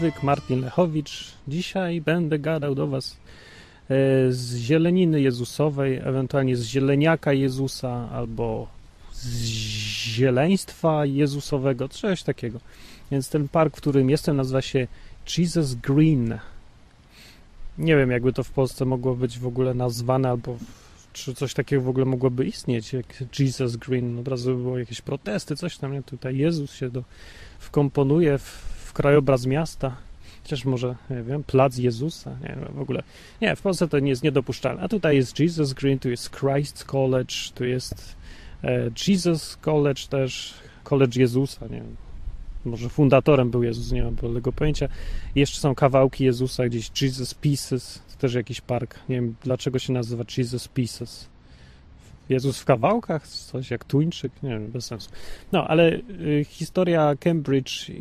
Odwyk, Martin Lechowicz. Dzisiaj będę gadał do Was e, z zieleniny Jezusowej, ewentualnie z zieleniaka Jezusa albo z zieleństwa Jezusowego, coś takiego. Więc ten park, w którym jestem, nazywa się Jesus Green. Nie wiem, jakby to w Polsce mogło być w ogóle nazwane, albo czy coś takiego w ogóle mogłoby istnieć, jak Jesus Green. Od razu by było jakieś protesty, coś tam, nie? Tutaj Jezus się do, wkomponuje w, w krajobraz miasta. Chociaż może, nie wiem, plac Jezusa, nie wiem, w ogóle. Nie, w Polsce to nie jest niedopuszczalne. A tutaj jest Jesus Green, tu jest Christ's College, tu jest e, Jesus College też, College Jezusa, nie wiem. Może fundatorem był Jezus, nie mam tego pojęcia. Jeszcze są kawałki Jezusa, gdzieś Jesus Pieces, to też jakiś park. Nie wiem, dlaczego się nazywa Jesus Pieces. Jezus w kawałkach? Coś jak tuńczyk? Nie wiem, bez sensu. No, ale y, historia Cambridge y,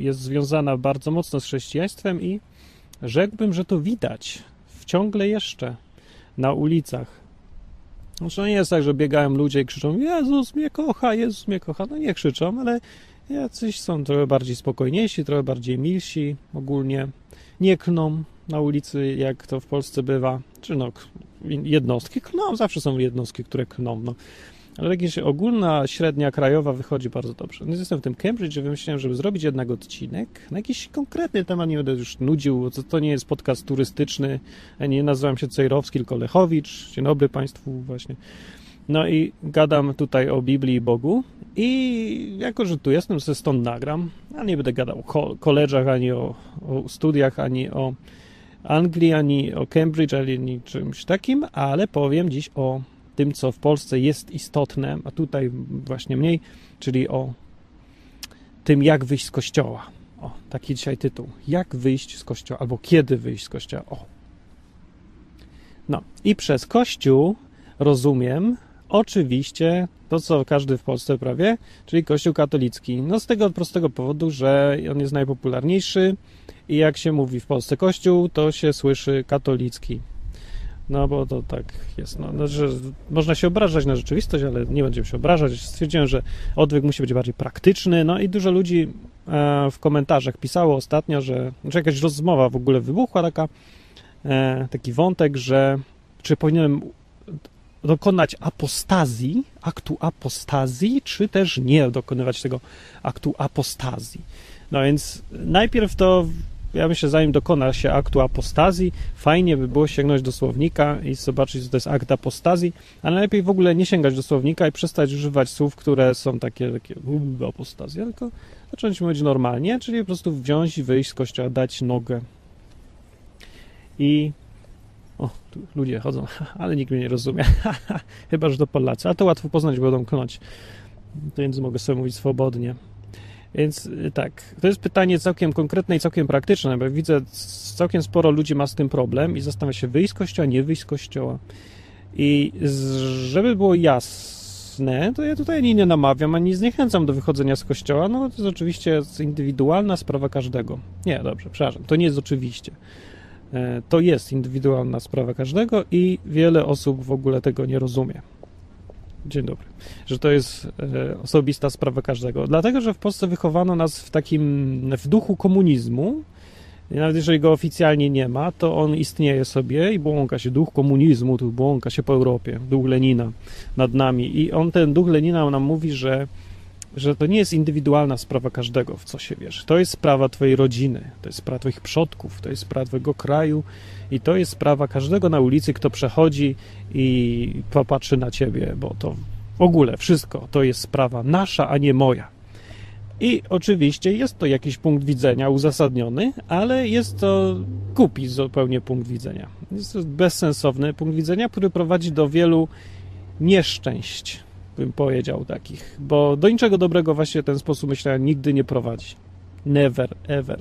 jest związana bardzo mocno z chrześcijaństwem i rzekłbym, że to widać ciągle jeszcze na ulicach. Zresztą nie jest tak, że biegają ludzie i krzyczą Jezus mnie kocha, Jezus mnie kocha. No nie krzyczą, ale jacyś są trochę bardziej spokojniejsi, trochę bardziej milsi ogólnie. Nie kną na ulicy, jak to w Polsce bywa. Czy no, jednostki klną, zawsze są jednostki, które klną, no. Ale jakaś ogólna, średnia, krajowa wychodzi bardzo dobrze. No jestem w tym Cambridge i wymyśliłem, żeby zrobić jednak odcinek na jakiś konkretny temat, nie będę już nudził, to, to nie jest podcast turystyczny, nie nazywam się Cejrowski, tylko Lechowicz. Dzień dobry Państwu właśnie. No i gadam tutaj o Biblii i Bogu i jako, że tu jestem, ze stąd nagram, a nie będę gadał o koleżach, ani o, o studiach, ani o Anglii, ani o Cambridge, ani czymś takim, ale powiem dziś o tym, co w Polsce jest istotne, a tutaj właśnie mniej, czyli o tym, jak wyjść z kościoła. O, taki dzisiaj tytuł. Jak wyjść z kościoła, albo kiedy wyjść z kościoła. O. No, i przez kościół rozumiem oczywiście to, co każdy w Polsce prawie, czyli kościół katolicki. No, z tego prostego powodu, że on jest najpopularniejszy i jak się mówi w Polsce kościół, to się słyszy katolicki. No bo to tak jest. No, no, że można się obrażać na rzeczywistość, ale nie będziemy się obrażać. Stwierdziłem, że odwyk musi być bardziej praktyczny. No i dużo ludzi e, w komentarzach pisało ostatnio, że znaczy jakaś rozmowa w ogóle wybuchła taka, e, taki wątek, że czy powinienem dokonać apostazji, aktu apostazji, czy też nie dokonywać tego aktu apostazji. No więc najpierw to ja myślę, zanim dokona się aktu apostazji, fajnie by było sięgnąć do słownika i zobaczyć, co to jest akt apostazji, ale najlepiej w ogóle nie sięgać do słownika i przestać używać słów, które są takie, takie apostazja, tylko zacząć mówić normalnie, czyli po prostu wziąć i wyjść z kościoła, dać nogę. I o, tu ludzie chodzą, ale nikt mnie nie rozumie. Chyba, że to Polacy. A to łatwo poznać, będą klnąć. Więc mogę sobie mówić swobodnie. Więc y, tak, to jest pytanie całkiem konkretne i całkiem praktyczne, bo widzę, całkiem sporo ludzi ma z tym problem i zastanawia się, wyjść z kościoła, nie wyjść z kościoła. I żeby było jasne, to ja tutaj ani nie namawiam, ani zniechęcam do wychodzenia z kościoła, no to jest oczywiście indywidualna sprawa każdego. Nie, dobrze, przepraszam, to nie jest oczywiście. E, to jest indywidualna sprawa każdego i wiele osób w ogóle tego nie rozumie. Dzień dobry. Że to jest e, osobista sprawa każdego. Dlatego, że w Polsce wychowano nas w takim, w duchu komunizmu. Nawet jeżeli go oficjalnie nie ma, to on istnieje sobie i błąka się. Duch komunizmu tu błąka się po Europie. Duch Lenina nad nami. I on, ten duch Lenina nam mówi, że że to nie jest indywidualna sprawa każdego, w co się wierzy. To jest sprawa Twojej rodziny, to jest sprawa Twoich przodków, to jest sprawa Twojego kraju i to jest sprawa każdego na ulicy, kto przechodzi i popatrzy na Ciebie, bo to w ogóle wszystko to jest sprawa nasza, a nie moja. I oczywiście jest to jakiś punkt widzenia uzasadniony, ale jest to głupi zupełnie punkt widzenia. Jest to bezsensowny punkt widzenia, który prowadzi do wielu nieszczęść bym powiedział takich, bo do niczego dobrego właśnie ten sposób myślenia nigdy nie prowadzi. Never, ever.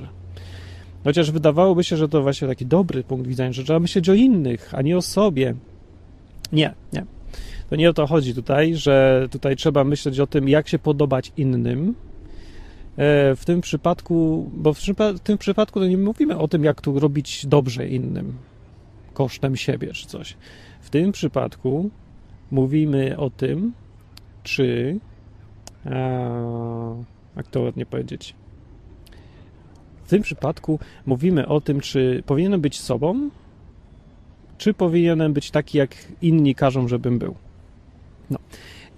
Chociaż wydawałoby się, że to właśnie taki dobry punkt widzenia, że trzeba myśleć o innych, a nie o sobie. Nie, nie. To nie o to chodzi tutaj, że tutaj trzeba myśleć o tym, jak się podobać innym. E, w tym przypadku, bo w tym przypadku to nie mówimy o tym, jak tu robić dobrze innym kosztem siebie czy coś. W tym przypadku mówimy o tym, czy, jak to ładnie powiedzieć, W tym przypadku mówimy o tym, czy powinienem być sobą, czy powinienem być taki, jak inni każą, żebym był. No.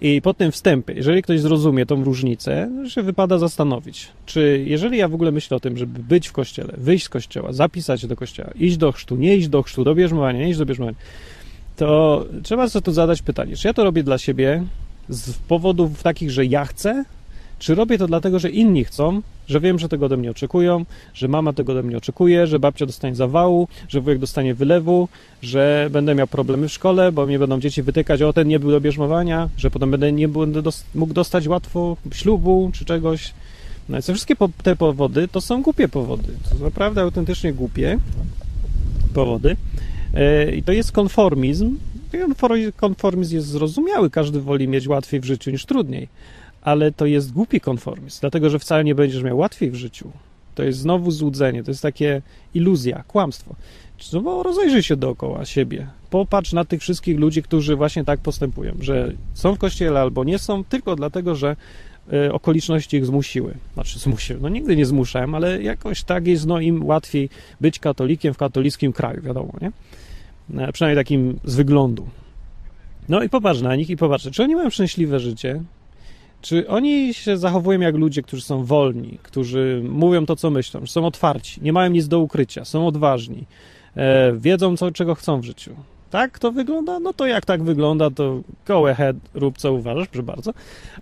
I po tym wstępie, jeżeli ktoś zrozumie tą różnicę, się wypada zastanowić, czy jeżeli ja w ogóle myślę o tym, żeby być w kościele, wyjść z kościoła, zapisać się do kościoła, iść do chrztu, nie iść do chrztu, do bierzmowania, nie iść do bierzmowania, to trzeba sobie tu zadać pytanie, czy ja to robię dla siebie z powodów takich, że ja chcę, czy robię to dlatego, że inni chcą, że wiem, że tego ode mnie oczekują, że mama tego ode mnie oczekuje, że babcia dostanie zawału, że wujek dostanie wylewu, że będę miał problemy w szkole, bo mnie będą dzieci wytykać, o ten nie był do bierzmowania, że potem będę nie będę mógł dostać łatwo ślubu czy czegoś. No i wszystkie te powody to są głupie powody. To są naprawdę autentycznie głupie powody. E, I to jest konformizm. Konformizm jest zrozumiały, każdy woli mieć łatwiej w życiu niż trudniej ale to jest głupi konformizm, dlatego że wcale nie będziesz miał łatwiej w życiu. To jest znowu złudzenie, to jest takie iluzja, kłamstwo. No rozejrzyj się dookoła siebie. Popatrz na tych wszystkich ludzi, którzy właśnie tak postępują, że są w kościele albo nie są, tylko dlatego, że y, okoliczności ich zmusiły. Znaczy zmusiły. No nigdy nie zmuszałem, ale jakoś tak jest no, im łatwiej być katolikiem w katolickim kraju, wiadomo, nie? E, przynajmniej takim z wyglądu. No i popatrz na nich i popatrz, czy oni mają szczęśliwe życie, czy oni się zachowują jak ludzie, którzy są wolni, którzy mówią to, co myślą, są otwarci, nie mają nic do ukrycia, są odważni, e, wiedzą, co, czego chcą w życiu? Tak to wygląda? No to jak tak wygląda, to go ahead, rób co uważasz, proszę bardzo.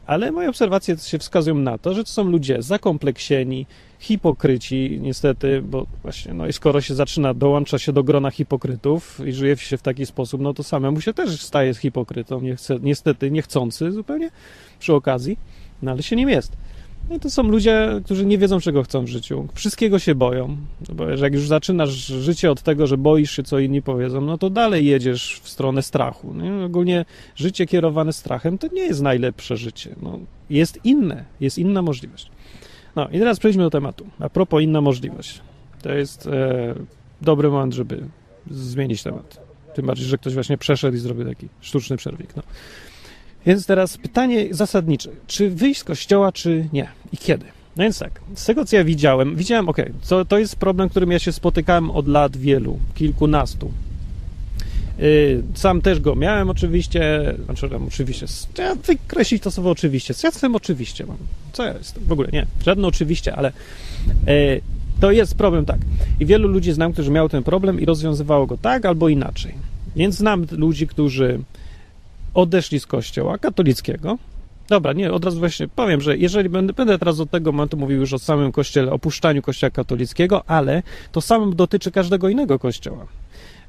Ale moje obserwacje się wskazują na to, że to są ludzie zakompleksieni, hipokryci, niestety, bo właśnie, no i skoro się zaczyna, dołącza się do grona hipokrytów i żyje się w taki sposób, no to samemu się też staje z hipokrytą, nie niestety niechcący zupełnie przy okazji, no ale się nim jest. No to są ludzie, którzy nie wiedzą, czego chcą w życiu. Wszystkiego się boją. No bo jak już zaczynasz życie od tego, że boisz się, co inni powiedzą, no to dalej jedziesz w stronę strachu. Nie? Ogólnie życie kierowane strachem to nie jest najlepsze życie. No, jest inne, jest inna możliwość. No i teraz przejdźmy do tematu. A propos inna możliwość. To jest e, dobry moment, żeby zmienić temat. Tym bardziej, że ktoś właśnie przeszedł i zrobił taki sztuczny przerwik. No. Więc teraz pytanie zasadnicze. Czy wyjść z kościoła, czy nie? I kiedy? No więc tak, z tego co ja widziałem, widziałem, ok, to, to jest problem, którym ja się spotykałem od lat wielu, kilkunastu. Yy, sam też go miałem oczywiście, znaczy tam oczywiście, ja wykreślić to słowo oczywiście, z jasnym oczywiście mam, co ja jestem, w ogóle nie, żadne oczywiście, ale yy, to jest problem tak. I wielu ludzi znam, którzy miały ten problem i rozwiązywało go tak albo inaczej. Więc znam ludzi, którzy odeszli z kościoła katolickiego. Dobra, nie, od razu właśnie powiem, że jeżeli będę, będę teraz od tego momentu mówił już o samym kościele, opuszczaniu kościoła katolickiego, ale to samo dotyczy każdego innego kościoła.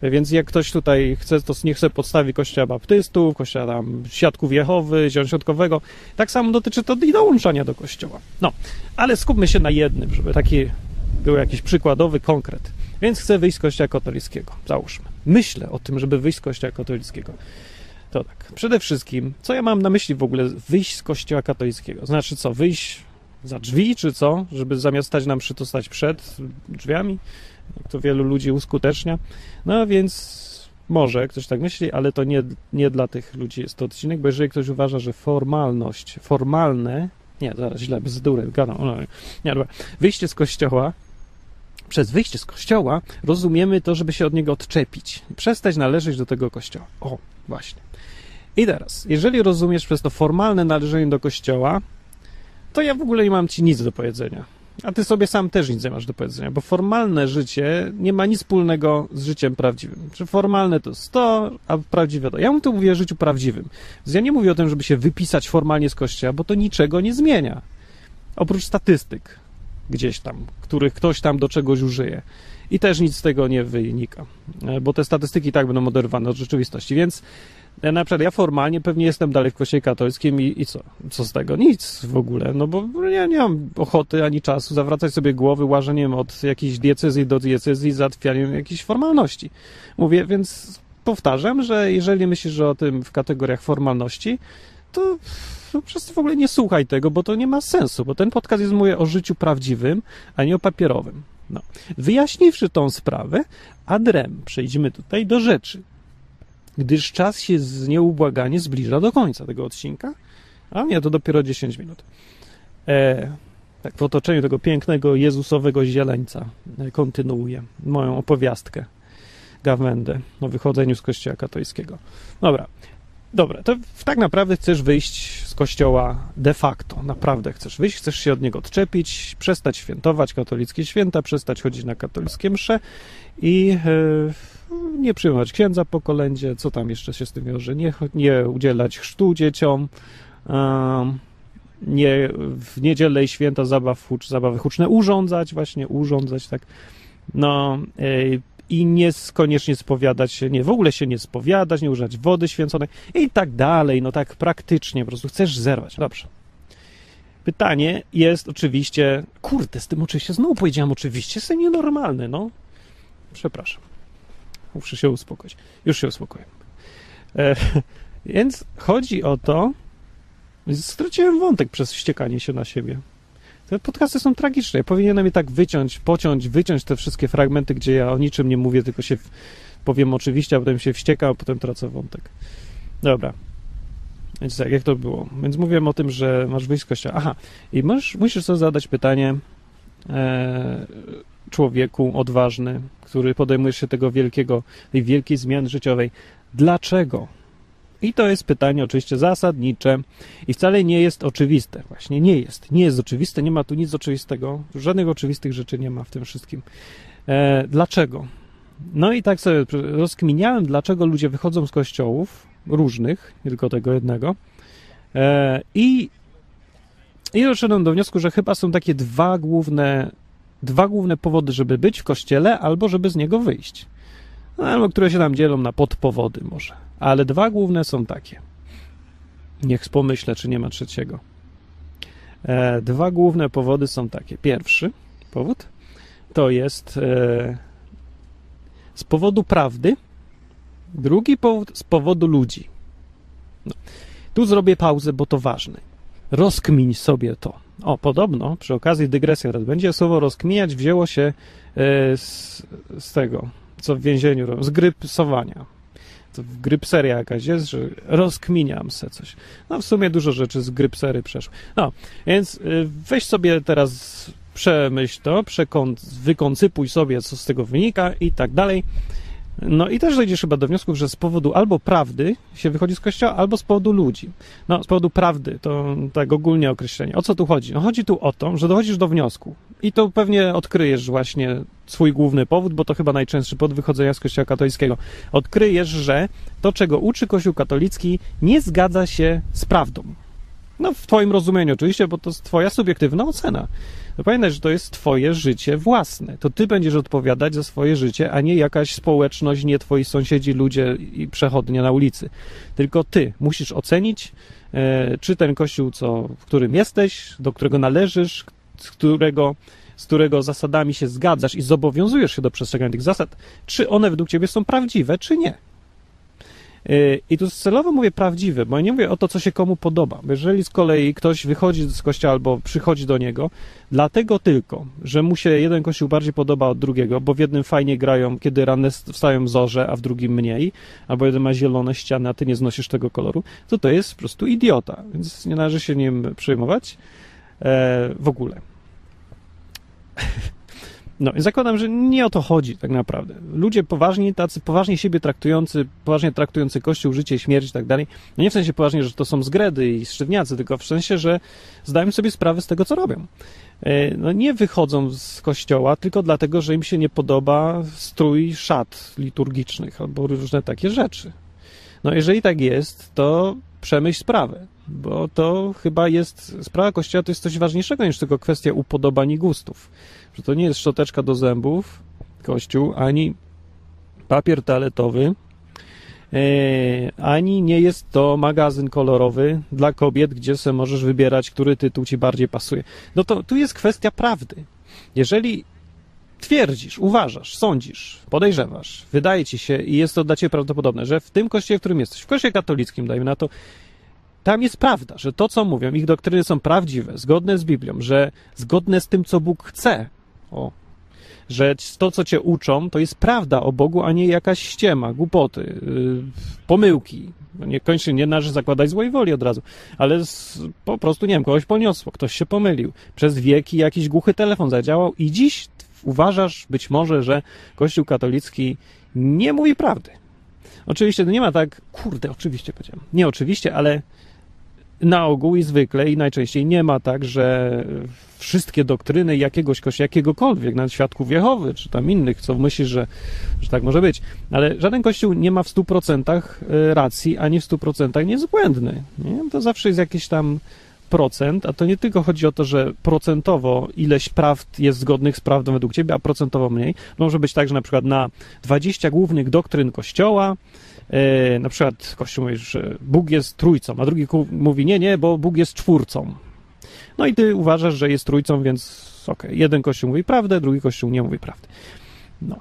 Więc jak ktoś tutaj chce, to niech sobie podstawi kościoła baptystów, kościoła tam świadków Jehowy, zielonoświątkowego. Tak samo dotyczy to i dołączania do kościoła. No, ale skupmy się na jednym, żeby taki był jakiś przykładowy konkret. Więc chcę wyjść z kościoła katolickiego, załóżmy. Myślę o tym, żeby wyjść z kościoła katolickiego. To tak. Przede wszystkim, co ja mam na myśli w ogóle wyjść z kościoła katolickiego? Znaczy co, wyjść za drzwi, czy co? Żeby zamiast stać nam przy to stać przed drzwiami? To wielu ludzi uskutecznia. No więc może ktoś tak myśli, ale to nie, nie dla tych ludzi jest to odcinek, bo jeżeli ktoś uważa, że formalność, formalne, nie, zaraz źle, bzdury, gadam, no, nie, dobra, wyjście z kościoła, przez wyjście z kościoła rozumiemy to, żeby się od niego odczepić, przestać należeć do tego kościoła. O, właśnie. I teraz, jeżeli rozumiesz przez to formalne należenie do kościoła, to ja w ogóle nie mam ci nic do powiedzenia. A ty sobie sam też nic nie masz do powiedzenia, bo formalne życie nie ma nic wspólnego z życiem prawdziwym. Czy formalne to 100, a prawdziwe to. Ja mu tu mówię o życiu prawdziwym. Więc ja nie mówię o tym, żeby się wypisać formalnie z kościoła, bo to niczego nie zmienia. Oprócz statystyk gdzieś tam, których ktoś tam do czegoś użyje. I też nic z tego nie wynika, e, bo te statystyki tak będą oderwane od rzeczywistości. Więc ja na przykład ja formalnie pewnie jestem dalej w kościele katolickim i, i co? Co z tego? Nic w ogóle, no bo ja nie mam ochoty ani czasu zawracać sobie głowy łażeniem od jakiejś diecezji do diecezji, załatwianiem jakichś formalności. Mówię, więc powtarzam, że jeżeli myślisz o tym w kategoriach formalności, to to w ogóle nie słuchaj tego, bo to nie ma sensu, bo ten podcast jest mówię o życiu prawdziwym, a nie o papierowym. No. Wyjaśniwszy tą sprawę, adrem przejdziemy tutaj do rzeczy gdyż czas się z nieubłaganie zbliża do końca tego odcinka, a nie, to dopiero 10 minut. E, tak w otoczeniu tego pięknego Jezusowego zieleńca e, kontynuuję moją opowiastkę Gawędę o wychodzeniu z kościoła katolickiego. Dobra, dobra, to tak naprawdę chcesz wyjść z kościoła de facto, naprawdę chcesz wyjść, chcesz się od niego odczepić, przestać świętować katolickie święta, przestać chodzić na katolickie msze i yy, nie przyjmować księdza po kolędzie, co tam jeszcze się z tym wiąże, nie, nie udzielać chrztu dzieciom, yy, nie w niedzielę i święta zabaw, zabawy huczne urządzać, właśnie urządzać, tak. No yy, i nie koniecznie spowiadać się, nie, w ogóle się nie spowiadać, nie używać wody święconej i tak dalej, no tak praktycznie, po prostu chcesz zerwać. Dobrze. Pytanie jest oczywiście, kurde, z tym oczywiście, znowu powiedziałem oczywiście, jestem nienormalny, no. Przepraszam. Muszę się uspokoić. Już się uspokoję. E, więc chodzi o to, straciłem wątek przez wściekanie się na siebie. Te podcasty są tragiczne. Ja powinienem je tak wyciąć, pociąć, wyciąć te wszystkie fragmenty, gdzie ja o niczym nie mówię, tylko się powiem oczywiście, a potem się wścieka, a potem tracę wątek. Dobra. Więc tak, jak to było? Więc mówiłem o tym, że masz wyjść z kościoła. Aha, i możesz, musisz sobie zadać pytanie e, człowieku odważny, który podejmuje się tego wielkiego, tej wielkiej zmiany życiowej. Dlaczego? I to jest pytanie oczywiście zasadnicze i wcale nie jest oczywiste. Właśnie nie jest. Nie jest oczywiste, nie ma tu nic oczywistego. Żadnych oczywistych rzeczy nie ma w tym wszystkim. E, dlaczego? No i tak sobie rozkminiałem, dlaczego ludzie wychodzą z kościołów różnych, nie tylko tego jednego. E, I, i doszedłem do wniosku, że chyba są takie dwa główne, dwa główne powody, żeby być w kościele albo żeby z niego wyjść. No, albo które się nam dzielą na podpowody może ale dwa główne są takie. Niech pomyślę, czy nie ma trzeciego. E, dwa główne powody są takie. Pierwszy powód to jest e, z powodu prawdy, drugi powód z powodu ludzi. No. Tu zrobię pauzę, bo to ważne. Rozkmiń sobie to. O, podobno, przy okazji dygresja teraz będzie, słowo rozkminiać wzięło się e, z, z tego, co w więzieniu, z grypsowania to grypseria jakaś jest, że rozkminiam se coś. No w sumie dużo rzeczy z grypsery przeszło. No, więc y, weź sobie teraz przemyśl to, przekąt, wykoncypuj sobie, co z tego wynika i tak dalej. No i też dojdziesz chyba do wniosków, że z powodu albo prawdy się wychodzi z kościoła, albo z powodu ludzi. No, z powodu prawdy, to tak ogólnie określenie. O co tu chodzi? No chodzi tu o to, że dochodzisz do wniosku i to pewnie odkryjesz właśnie swój główny powód, bo to chyba najczęstszy powód wychodzenia z kościoła katolickiego. Odkryjesz, że to, czego uczy kościół katolicki, nie zgadza się z prawdą. No, w Twoim rozumieniu oczywiście, bo to jest Twoja subiektywna ocena. To pamiętaj, że to jest Twoje życie własne. To Ty będziesz odpowiadać za swoje życie, a nie jakaś społeczność, nie Twoi sąsiedzi, ludzie i przechodnie na ulicy. Tylko Ty musisz ocenić, e, czy ten kościół, co, w którym jesteś, do którego należysz, z którego, z którego zasadami się zgadzasz i zobowiązujesz się do przestrzegania tych zasad, czy one według Ciebie są prawdziwe, czy nie. I tu celowo mówię prawdziwe, bo ja nie mówię o to, co się komu podoba. Jeżeli z kolei ktoś wychodzi z kościoła albo przychodzi do niego, dlatego tylko, że mu się jeden kościół bardziej podoba od drugiego, bo w jednym fajnie grają, kiedy rano wstają zorze, a w drugim mniej, albo jeden ma zielone ściany, a ty nie znosisz tego koloru, to to jest po prostu idiota, więc nie należy się nim przejmować e, w ogóle. No i zakładam, że nie o to chodzi tak naprawdę. Ludzie poważni, tacy poważnie siebie traktujący, poważnie traktujący Kościół, życie, śmierć i tak dalej, no nie w sensie poważnie, że to są zgredy i sztywniacy, tylko w sensie, że zdają sobie sprawę z tego, co robią. E, no nie wychodzą z kościoła tylko dlatego, że im się nie podoba strój szat liturgicznych albo różne takie rzeczy. No jeżeli tak jest, to przemyśl sprawę, bo to chyba jest, sprawa kościoła to jest coś ważniejszego niż tylko kwestia upodobań i gustów że to nie jest szczoteczka do zębów, kościół, ani papier toaletowy, e, ani nie jest to magazyn kolorowy dla kobiet, gdzie sobie możesz wybierać, który tytuł ci bardziej pasuje. No to tu jest kwestia prawdy. Jeżeli twierdzisz, uważasz, sądzisz, podejrzewasz, wydaje ci się i jest to dla ciebie prawdopodobne, że w tym kościele, w którym jesteś, w kościele katolickim, dajmy na to, tam jest prawda, że to, co mówią, ich doktryny są prawdziwe, zgodne z Biblią, że zgodne z tym, co Bóg chce, o, że to, co cię uczą, to jest prawda o Bogu, a nie jakaś ściema, głupoty, yy, pomyłki. No niekoniecznie nie należy zakładać złej woli od razu, ale z, po prostu, nie wiem, kogoś poniosło, ktoś się pomylił. Przez wieki jakiś głuchy telefon zadziałał i dziś uważasz być może, że Kościół katolicki nie mówi prawdy. Oczywiście to nie ma tak, kurde, oczywiście powiedziałem. Nie oczywiście, ale na ogół i zwykle i najczęściej nie ma tak, że wszystkie doktryny jakiegoś kościoła, jakiegokolwiek, nawet świadków Jehowy, czy tam innych, co myślisz, że, że tak może być, ale żaden kościół nie ma w 100% e, racji, ani w 100% nie jest błędny. Nie? To zawsze jest jakieś tam procent, a to nie tylko chodzi o to, że procentowo ileś prawd jest zgodnych z prawdą według ciebie, a procentowo mniej. Może być tak, że na przykład na 20 głównych doktryn Kościoła E, na przykład Kościół mówi, że Bóg jest trójcą, a drugi mówi nie, nie, bo Bóg jest czwórcą. No i ty uważasz, że jest trójcą, więc okej, okay, jeden Kościół mówi prawdę, drugi Kościół nie mówi prawdy. No.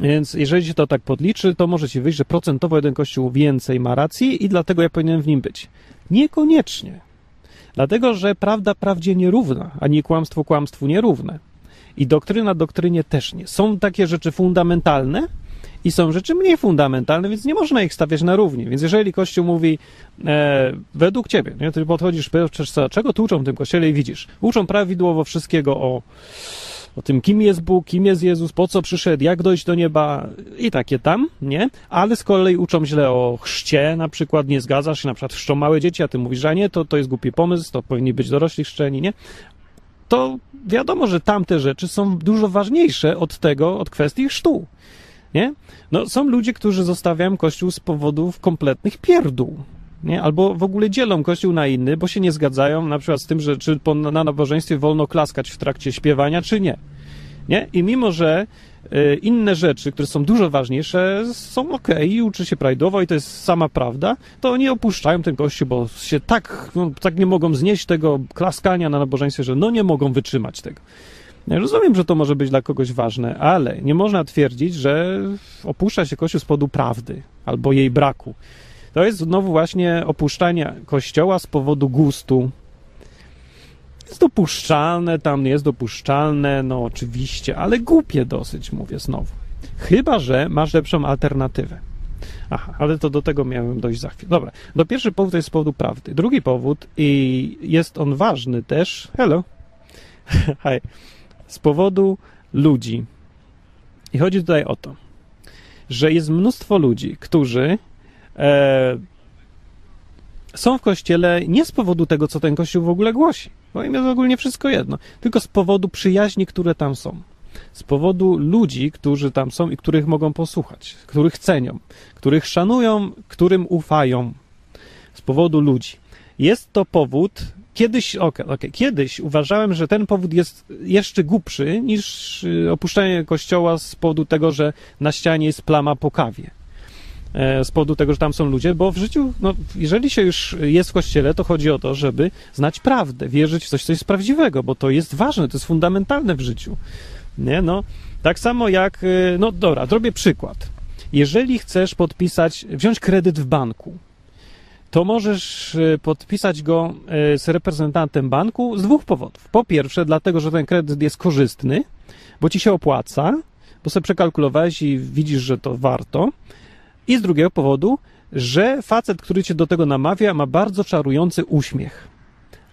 Więc jeżeli się to tak podliczy, to może ci wyjść, że procentowo jeden Kościół więcej ma racji i dlatego ja powinienem w nim być. Niekoniecznie. Dlatego, że prawda prawdzie nierówna, a nie kłamstwo kłamstwu nierówne. I doktryna doktrynie też nie. Są takie rzeczy fundamentalne, i są rzeczy mniej fundamentalne, więc nie można ich stawiać na równi. Więc jeżeli Kościół mówi e, według ciebie, nie, ty podchodzisz, przecież czego tu uczą w tym Kościele i widzisz, uczą prawidłowo wszystkiego o, o tym, kim jest Bóg, kim jest Jezus, po co przyszedł, jak dojść do nieba i takie tam, nie? Ale z kolei uczą źle o chrzcie, na przykład nie zgadzasz się, na przykład chrzczą małe dzieci, a ty mówisz, że nie, to, to jest głupi pomysł, to powinni być dorośli chrzczeni, nie? To wiadomo, że tamte rzeczy są dużo ważniejsze od tego, od kwestii chrztu. Nie? No, są ludzie, którzy zostawiają kościół z powodów kompletnych pierdół. Nie? Albo w ogóle dzielą kościół na inny, bo się nie zgadzają na przykład z tym, że czy na nabożeństwie wolno klaskać w trakcie śpiewania, czy nie. nie? I mimo, że y, inne rzeczy, które są dużo ważniejsze, są ok i uczy się prawidłowo i to jest sama prawda, to oni opuszczają ten kościół, bo się tak, no, tak nie mogą znieść tego klaskania na nabożeństwie, że no nie mogą wytrzymać tego. Rozumiem, że to może być dla kogoś ważne, ale nie można twierdzić, że opuszcza się Kościół z powodu prawdy albo jej braku. To jest znowu właśnie opuszczanie Kościoła z powodu gustu. Jest dopuszczalne, tam jest dopuszczalne, no oczywiście, ale głupie dosyć, mówię znowu. Chyba, że masz lepszą alternatywę. Aha, ale to do tego miałem dojść za chwilę. Dobra, do pierwszy powód jest z powodu prawdy. Drugi powód, i jest on ważny też, hello, hi, z powodu ludzi. I chodzi tutaj o to, że jest mnóstwo ludzi, którzy e, są w kościele nie z powodu tego, co ten kościół w ogóle głosi, bo im jest ogólnie wszystko jedno, tylko z powodu przyjaźni, które tam są. Z powodu ludzi, którzy tam są i których mogą posłuchać, których cenią, których szanują, którym ufają. Z powodu ludzi. Jest to powód Kiedyś, okay, okay, kiedyś uważałem, że ten powód jest jeszcze głupszy niż y, opuszczenie kościoła z powodu tego, że na ścianie jest plama po kawie. E, z powodu tego, że tam są ludzie, bo w życiu, no, jeżeli się już jest w kościele, to chodzi o to, żeby znać prawdę, wierzyć w coś, co jest prawdziwego, bo to jest ważne, to jest fundamentalne w życiu. Nie, no, tak samo jak, y, no dobra, zrobię przykład. Jeżeli chcesz podpisać, wziąć kredyt w banku, to możesz e, podpisać go e, z reprezentantem banku z dwóch powodów. Po pierwsze, dlatego, że ten kredyt jest korzystny, bo ci się opłaca, bo sobie przekalkulowałeś i widzisz, że to warto. I z drugiego powodu, że facet, który cię do tego namawia, ma bardzo czarujący uśmiech.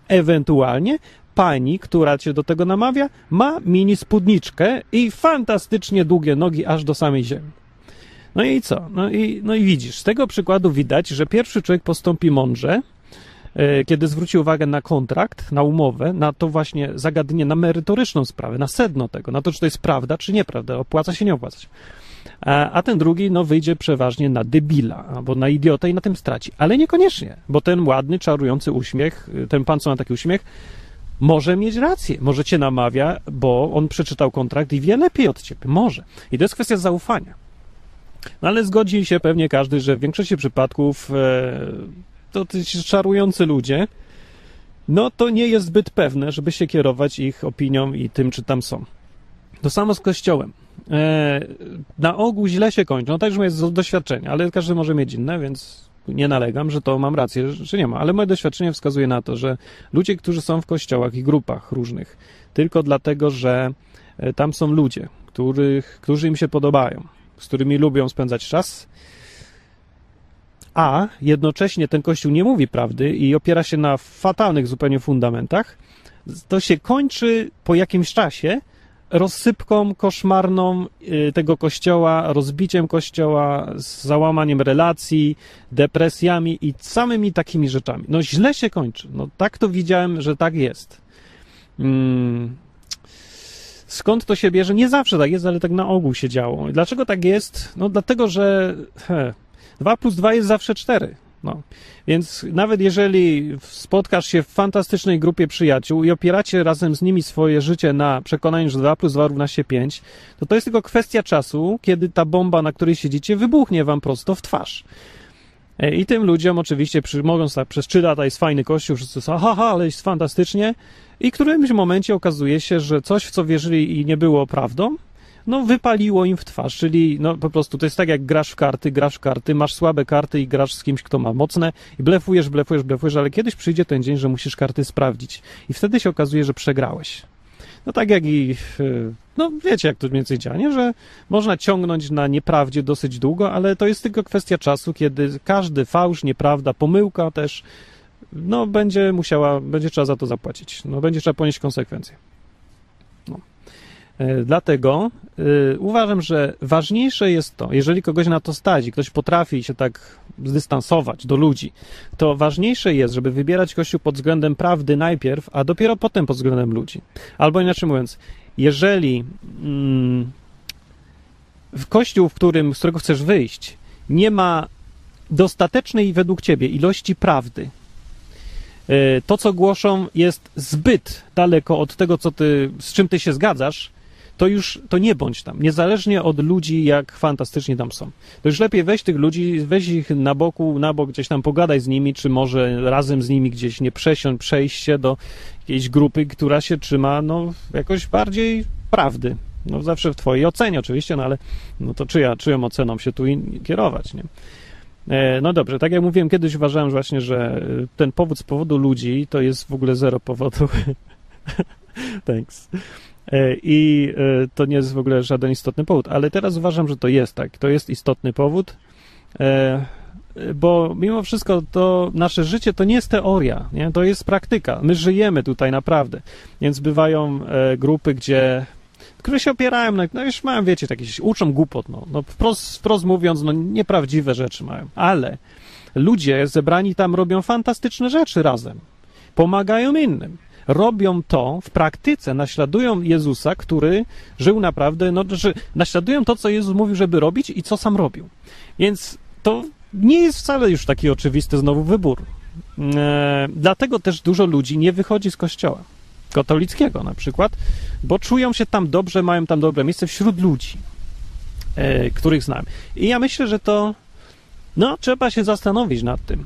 Ewentualnie pani, która cię do tego namawia, ma mini spódniczkę i fantastycznie długie nogi aż do samej ziemi. No i co? No i, no i widzisz, z tego przykładu widać, że pierwszy człowiek postąpi mądrze, e, kiedy zwróci uwagę na kontrakt, na umowę, na to właśnie zagadnienie, na merytoryczną sprawę, na sedno tego, na to, czy to jest prawda, czy nieprawda, opłaca się, nie opłaca się. A, ten drugi, no, wyjdzie przeważnie na debila, albo na idiotę i na tym straci. Ale niekoniecznie, bo ten ładny, czarujący uśmiech, ten pan, co ma taki uśmiech, może mieć rację, może cię namawia, bo on przeczytał kontrakt i wie lepiej od ciebie. Może. I to jest kwestia zaufania. No ale zgodzi się pewnie każdy, że w większości przypadków e, to czarujący ludzie, no to nie jest zbyt pewne, żeby się kierować ich opinią i tym, czy tam są. To samo z Kościołem. E, na ogół źle się kończy. No także jest doświadczenie, ale każdy może mieć inne, więc nie nalegam, że to mam rację, że nie ma. Ale moje doświadczenie wskazuje na to, że ludzie, którzy są w kościołach i grupach różnych, tylko dlatego, że e, tam są ludzie, których, którzy im się podobają, z którymi lubią spędzać czas, a jednocześnie ten Kościół nie mówi prawdy i opiera się na fatalnych zupełnie fundamentach, to się kończy po jakimś czasie rozsypką koszmarną y, tego kościoła, rozbiciem kościoła, załamaniem relacji, depresjami i samymi takimi rzeczami. No źle się kończy. No tak to widziałem, że tak jest. Hmm. Skąd to się bierze? Nie zawsze tak jest, ale tak na ogół się działo. Dlaczego tak jest? No dlatego, że he, 2 plus 2 jest zawsze 4. No. Więc nawet jeżeli spotkasz się w fantastycznej grupie przyjaciół i opieracie razem z nimi swoje życie na przekonaniu, że 2 plus 2 równa się 5, to to jest tylko kwestia czasu, kiedy ta bomba, na której siedzicie, wybuchnie wam prosto w twarz. E, I tym ludziom oczywiście, mogąc tak przez 3 lata jest fajny kościół, wszyscy są, haha, ale jest fantastycznie. I w którymś momencie okazuje się, że coś, w co wierzyli i nie było prawdą, no wypaliło im w twarz, czyli no po prostu to jest tak jak grasz w karty, grasz w karty, masz słabe karty i grasz z kimś, kto ma mocne i blefujesz, blefujesz, blefujesz, ale kiedyś przyjdzie ten dzień, że musisz karty sprawdzić i wtedy się okazuje, że przegrałeś. No tak jak i, no wiecie jak to mniej więcej działa, nie? że można ciągnąć na nieprawdzie dosyć długo, ale to jest tylko kwestia czasu, kiedy każdy fałsz, nieprawda, pomyłka też, no będzie musiała, będzie trzeba za to zapłacić, no będzie trzeba ponieść konsekwencje. No. E, dlatego y, uważam, że ważniejsze jest to, jeżeli kogoś na to stać i ktoś potrafi się tak zdystansować do ludzi, to ważniejsze jest, żeby wybierać Kościół pod względem prawdy najpierw, a dopiero potem pod względem ludzi. Albo inaczej mówiąc, jeżeli mm, w Kościół, w którym, z którego chcesz wyjść, nie ma dostatecznej według ciebie ilości prawdy, to, co głoszą, jest zbyt daleko od tego, co ty, z czym ty się zgadzasz, to już to nie bądź tam, niezależnie od ludzi, jak fantastycznie tam są. To już lepiej weź tych ludzi, weź ich na boku, na bok, gdzieś tam pogadaj z nimi, czy może razem z nimi gdzieś nie przesiąść, przejść się do jakiejś grupy, która się trzyma, no, jakoś bardziej prawdy. No, zawsze w twojej ocenie oczywiście, no ale no to czyja, czyją oceną się tu kierować, nie? E, no dobrze, tak jak mówiłem, kiedyś uważałem właśnie, że ten powód z powodu ludzi to jest w ogóle zero powodu. Thanks. E, I e, to nie jest w ogóle żaden istotny powód, ale teraz uważam, że to jest tak. To jest istotny powód, e, bo mimo wszystko to nasze życie to nie jest teoria, nie? to jest praktyka. My żyjemy tutaj naprawdę. Więc bywają grupy, gdzie które się opierają na, no już mają, wiecie, takie, uczą głupot, no, no wprost, wprost mówiąc, no nieprawdziwe rzeczy mają, ale ludzie zebrani tam robią fantastyczne rzeczy razem, pomagają innym robią to w praktyce, naśladują Jezusa, który żył naprawdę, no, że naśladują to, co Jezus mówił, żeby robić i co sam robił. Więc to nie jest wcale już taki oczywisty znowu wybór. E, dlatego też dużo ludzi nie wychodzi z kościoła katolickiego na przykład, bo czują się tam dobrze, mają tam dobre miejsce wśród ludzi, e, których znam. I ja myślę, że to no, trzeba się zastanowić nad tym.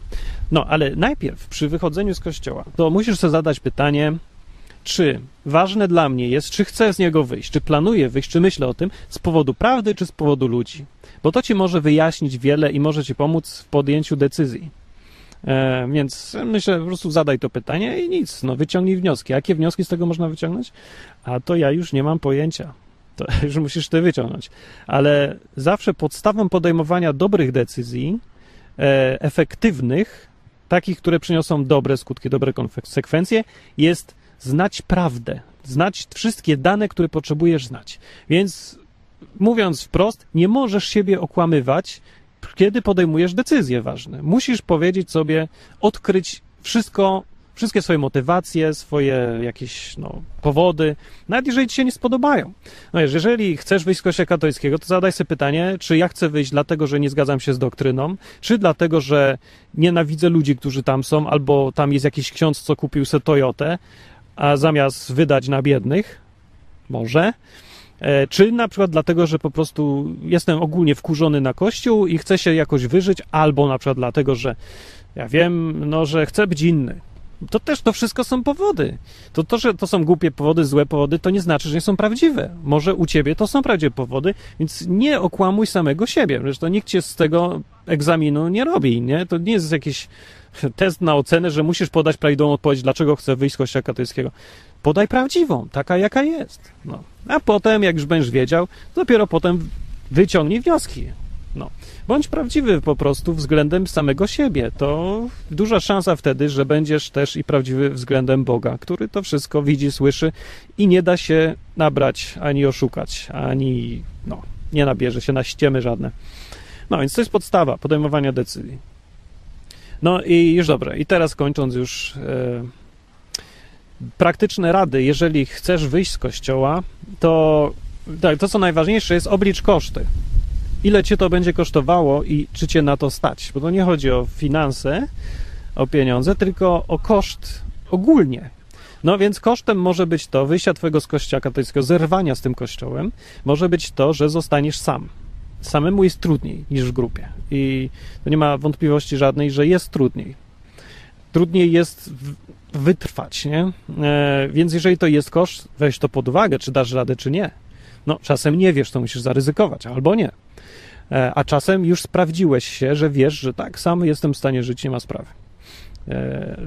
No, ale najpierw przy wychodzeniu z kościoła, to musisz sobie zadać pytanie, czy ważne dla mnie jest, czy chcę z niego wyjść, czy planuję wyjść, czy myślę o tym z powodu prawdy, czy z powodu ludzi. Bo to ci może wyjaśnić wiele i może ci pomóc w podjęciu decyzji. E, więc myślę, po prostu zadaj to pytanie i nic, no wyciągnij wnioski. Jakie wnioski z tego można wyciągnąć? A to ja już nie mam pojęcia. To już musisz ty wyciągnąć. Ale zawsze podstawą podejmowania dobrych decyzji, e, efektywnych, takich, które przyniosą dobre skutki, dobre konsekwencje, jest znać prawdę, znać wszystkie dane, które potrzebujesz znać. Więc mówiąc wprost, nie możesz siebie okłamywać, kiedy podejmujesz decyzje ważne. Musisz powiedzieć sobie, odkryć wszystko, wszystkie swoje motywacje, swoje jakieś no, powody, nawet jeżeli ci się nie spodobają. No, jeżeli chcesz wyjść z kościoła katolickiego, to zadaj sobie pytanie, czy ja chcę wyjść dlatego, że nie zgadzam się z doktryną, czy dlatego, że nienawidzę ludzi, którzy tam są, albo tam jest jakiś ksiądz, co kupił sobie Toyotę, a zamiast wydać na biednych, może, e, czy na przykład dlatego, że po prostu jestem ogólnie wkurzony na Kościół i chcę się jakoś wyżyć, albo na przykład dlatego, że ja wiem, no, że chcę być inny. To też to wszystko są powody. To, to, że to są głupie powody, złe powody, to nie znaczy, że nie są prawdziwe. Może u ciebie to są prawdziwe powody, więc nie okłamuj samego siebie. Zresztą nikt cię z tego egzaminu nie robi, nie? To nie jest jakiś test na ocenę, że musisz podać prawidłową odpowiedź, dlaczego chcę wyjść z kościoła katolickiego. podaj prawdziwą, taka jaka jest. No. A potem, jak już będziesz wiedział, dopiero potem wyciągnij wnioski. Bądź prawdziwy po prostu względem samego siebie. To duża szansa wtedy, że będziesz też i prawdziwy względem Boga, który to wszystko widzi, słyszy i nie da się nabrać ani oszukać, ani no, nie nabierze się na ściemy żadne. No więc to jest podstawa podejmowania decyzji. No i już dobra. I teraz kończąc już e, praktyczne rady. Jeżeli chcesz wyjść z kościoła, to tak, to co najważniejsze jest oblicz koszty. Ile cię to będzie kosztowało i czy cię na to stać? Bo to nie chodzi o finanse, o pieniądze, tylko o koszt ogólnie. No więc kosztem może być to wyjścia twojego z kościoła katolickiego, zerwania z tym kościołem, może być to, że zostaniesz sam. Samemu jest trudniej niż w grupie. I to nie ma wątpliwości żadnej, że jest trudniej. Trudniej jest wytrwać, nie? E, więc jeżeli to jest koszt, weź to pod uwagę, czy dasz radę, czy nie. No, czasem nie wiesz, to musisz zaryzykować, albo nie. E, a czasem już sprawdziłeś się, że wiesz, że tak, sam jestem w stanie żyć, nie ma sprawy. E,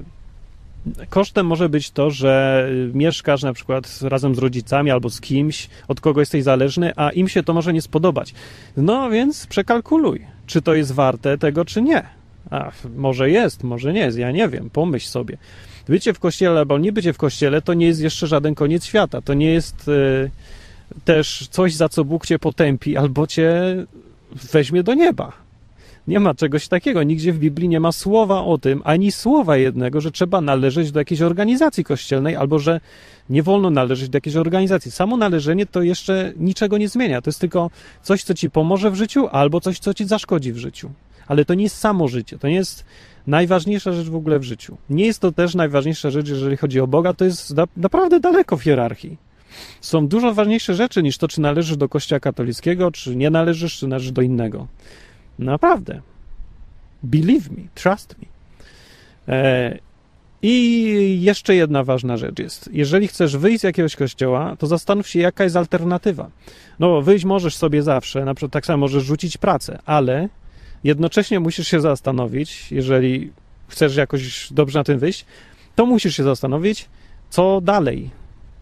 kosztem może być to, że mieszkasz na przykład razem z rodzicami albo z kimś, od kogo jesteś zależny, a im się to może nie spodobać. No więc przekalkuluj, czy to jest warte tego, czy nie. A, może jest, może nie jest, ja nie wiem, pomyśl sobie. Bycie w kościele albo nie bycie w kościele to nie jest jeszcze żaden koniec świata. To nie jest y, też coś, za co Bóg cię potępi albo cię weźmie do nieba. Nie ma czegoś takiego. Nigdzie w Biblii nie ma słowa o tym, ani słowa jednego, że trzeba należeć do jakiejś organizacji kościelnej, albo że nie wolno należeć do jakiejś organizacji. Samo należenie to jeszcze niczego nie zmienia. To jest tylko coś, co ci pomoże w życiu, albo coś, co ci zaszkodzi w życiu. Ale to nie jest samo życie. To nie jest najważniejsza rzecz w ogóle w życiu. Nie jest to też najważniejsza rzecz, jeżeli chodzi o Boga. To jest naprawdę daleko w hierarchii. Są dużo ważniejsze rzeczy niż to, czy należysz do Kościoła katolickiego, czy nie należysz, czy należysz do innego. Naprawdę. Believe me, trust me. E, I jeszcze jedna ważna rzecz jest. Jeżeli chcesz wyjść z jakiegoś kościoła, to zastanów się, jaka jest alternatywa. No, wyjść możesz sobie zawsze, na przykład tak samo możesz rzucić pracę, ale jednocześnie musisz się zastanowić, jeżeli chcesz jakoś dobrze na tym wyjść, to musisz się zastanowić, co dalej.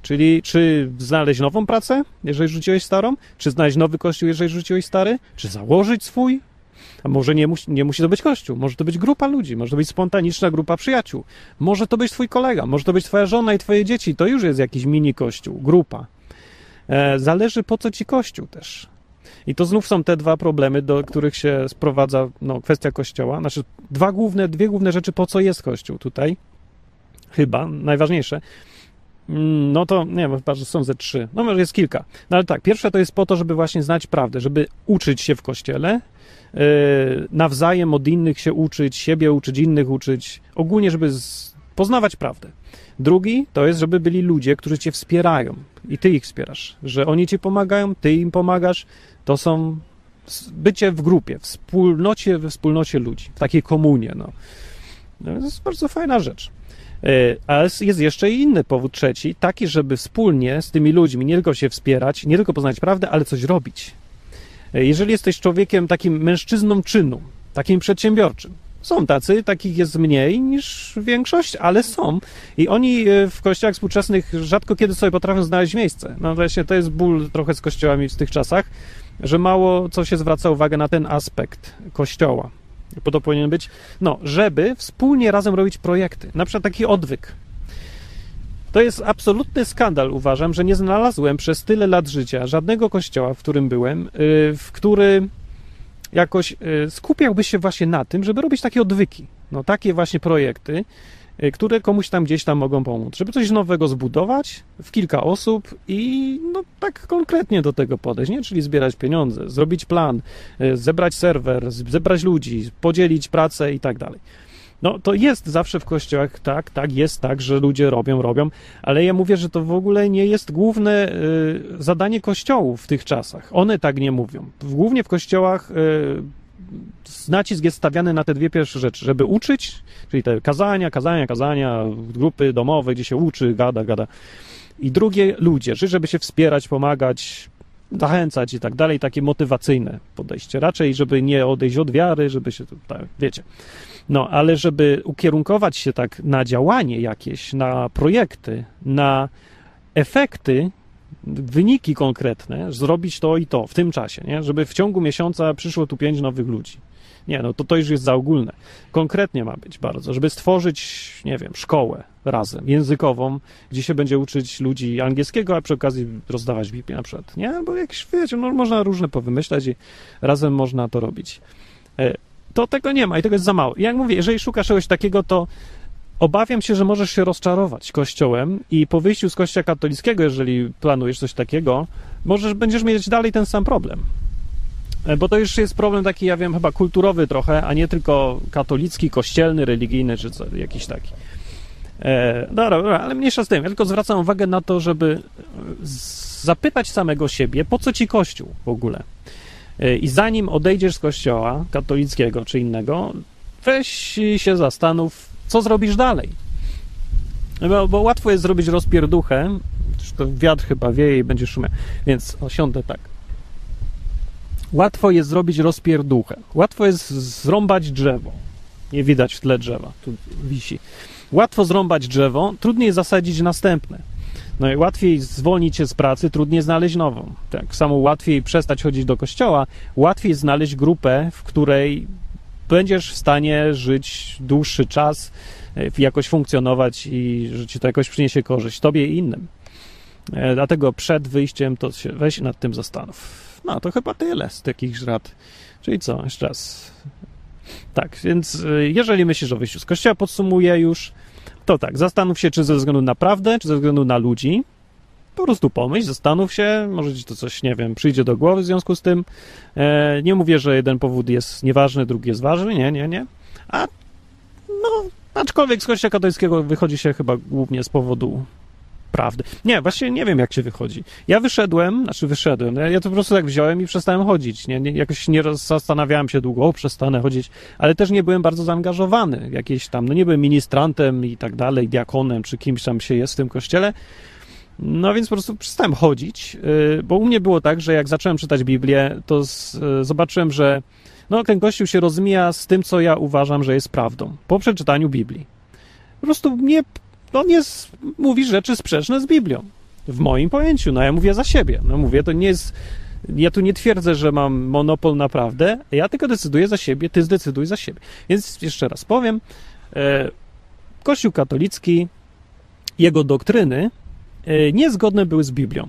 Czyli czy znaleźć nową pracę, jeżeli rzuciłeś starą, czy znaleźć nowy kościół, jeżeli rzuciłeś stary, czy założyć swój, a może nie musi, nie musi to być kościół, może to być grupa ludzi, może to być spontaniczna grupa przyjaciół, może to być twój kolega, może to być twoja żona i twoje dzieci, to już jest jakiś mini kościół, grupa. E, zależy po co ci kościół też. I to znów są te dwa problemy, do których się sprowadza no, kwestia kościoła. Znaczy, dwa główne, dwie główne rzeczy, po co jest kościół tutaj, chyba, najważniejsze. Mm, no to nie wiem, chyba, że są ze trzy. No może jest kilka. No ale tak, pierwsze to jest po to, żeby właśnie znać prawdę, żeby uczyć się w kościele, yy, nawzajem od innych się uczyć, siebie uczyć, innych uczyć, ogólnie, żeby z, poznawać prawdę. Drugi to jest, żeby byli ludzie, którzy cię wspierają i ty ich wspierasz, że oni ci pomagają, ty im pomagasz. To są bycie w grupie, wspólnocie, we wspólnocie ludzi, w takiej komunie. No. no to jest bardzo fajna rzecz. E, ale jest jeszcze inny powód trzeci, taki, żeby wspólnie z tymi ludźmi nie tylko się wspierać, nie tylko poznać prawdę, ale coś robić. E, jeżeli jesteś człowiekiem takim mężczyzną czynu, takim przedsiębiorczym, są tacy, takich jest mniej niż większość, ale są. I oni e, w kościołach współczesnych rzadko kiedy sobie potrafią znaleźć miejsce. No właśnie, to jest ból trochę z kościołami w tych czasach, że mało co się zwraca uwagę na ten aspekt kościoła po to powinien być, no, żeby wspólnie razem robić projekty. Na przykład taki odwyk. To jest absolutny skandal, uważam, że nie znalazłem przez tyle lat życia żadnego kościoła, w którym byłem, y, w który jakoś y, skupiałby się właśnie na tym, żeby robić takie odwyki. No, takie właśnie projekty, które komuś tam gdzieś tam mogą pomóc, żeby coś nowego zbudować w kilka osób i no tak konkretnie do tego podejść, nie? Czyli zbierać pieniądze, zrobić plan, y, zebrać serwer, zebrać ludzi, podzielić pracę i tak dalej. No to jest zawsze w kościołach tak, tak, jest tak, że ludzie robią, robią, ale ja mówię, że to w ogóle nie jest główne y, zadanie kościołów w tych czasach. One tak nie mówią. Głównie w kościołach nacisk jest stawiany na te dwie pierwsze rzeczy, żeby uczyć, czyli te kazania, kazania, kazania, grupy domowe, gdzie się uczy, gada, gada. I drugie, ludzie, żeby się wspierać, pomagać, zachęcać i tak dalej, takie motywacyjne podejście. Raczej, żeby nie odejść od wiary, żeby się, tak, wiecie. No, ale żeby ukierunkować się tak na działanie jakieś, na projekty, na efekty, wyniki konkretne, zrobić to i to w tym czasie, nie? żeby w ciągu miesiąca przyszło tu pięć nowych ludzi. Nie, no to to już jest za ogólne. Konkretnie ma być bardzo, żeby stworzyć, nie wiem, szkołę razem, językową, gdzie się będzie uczyć ludzi angielskiego, a przy okazji rozdawać Biblię na przykład, nie? Bo jakieś, wiecie, no można różne powymyślać i razem można to robić. E, to tego nie ma i tego jest za mało. Jak mówię, jeżeli szukasz czegoś takiego, to obawiam się, że możesz się rozczarować Kościołem i po wyjściu z Kościoła katolickiego, jeżeli planujesz coś takiego, możesz, będziesz mieć dalej ten sam problem. E, bo to już jest problem taki, ja wiem, chyba kulturowy trochę, a nie tylko katolicki, kościelny, religijny czy co, jakiś taki. E, dobra, dobra, ale mniejsza z tym. Ja tylko zwracam uwagę na to, żeby zapytać samego siebie, po co ci Kościół w ogóle. E, I zanim odejdziesz z kościoła katolickiego czy innego, weź się zastanów, co zrobisz dalej. Bo, bo łatwo jest zrobić rozpierduchę, to wiatr chyba wieje i będzie szumie, więc osiądę tak. Łatwo jest zrobić rozpierduchę. Łatwo jest zrąbać drzewo. Nie widać w tle drzewa, tu wisi. Łatwo zrąbać drzewo, trudniej zasadzić następne. No i łatwiej zwolnić się z pracy, trudniej znaleźć nową. Tak samo łatwiej przestać chodzić do kościoła, łatwiej znaleźć grupę, w której będziesz w stanie żyć dłuższy czas, e, jakoś funkcjonować i że ci to jakoś przyniesie korzyść tobie i innym. E, dlatego przed wyjściem to się weź nad tym zastanów. No, to chyba tyle z takich rad. Czyli co, jeszcze raz. Tak, więc e, jeżeli myślisz o wyjściu z kościoła, podsumuję już, to tak, zastanów się, czy ze względu na prawdę, czy ze względu na ludzi. Po prostu pomyśl, zastanów się, może ci to coś, nie wiem, przyjdzie do głowy w związku z tym. E, nie mówię, że jeden powód jest nieważny, drugi jest ważny, nie, nie, nie. A no, aczkolwiek z kościoła katolickiego wychodzi się chyba głównie z powodu prawdy. Nie, właśnie nie wiem, jak się wychodzi. Ja wyszedłem, znaczy wyszedłem, ja to po prostu tak wziąłem i przestałem chodzić. Nie, nie, jakoś nie zastanawiałem się długo, o, przestanę chodzić, ale też nie byłem bardzo zaangażowany jakieś tam, no nie byłem ministrantem i tak dalej, diakonem, czy kimś tam się jest w tym kościele. No więc po prostu przestałem chodzić, y, bo u mnie było tak, że jak zacząłem czytać Biblię, to y, zobaczyłem, że no, ten kościół się rozmija z tym, co ja uważam, że jest prawdą, po przeczytaniu Biblii. Po prostu nie on jest, mówi rzeczy sprzeczne z Biblią. W moim pojęciu. No ja mówię za siebie. No mówię, to nie jest. Ja tu nie twierdzę, że mam monopol na prawdę, ja tylko decyduję za siebie, ty zdecyduj za siebie. Więc jeszcze raz powiem, e, Kościół katolicki, jego doktryny niezgodne były z Biblią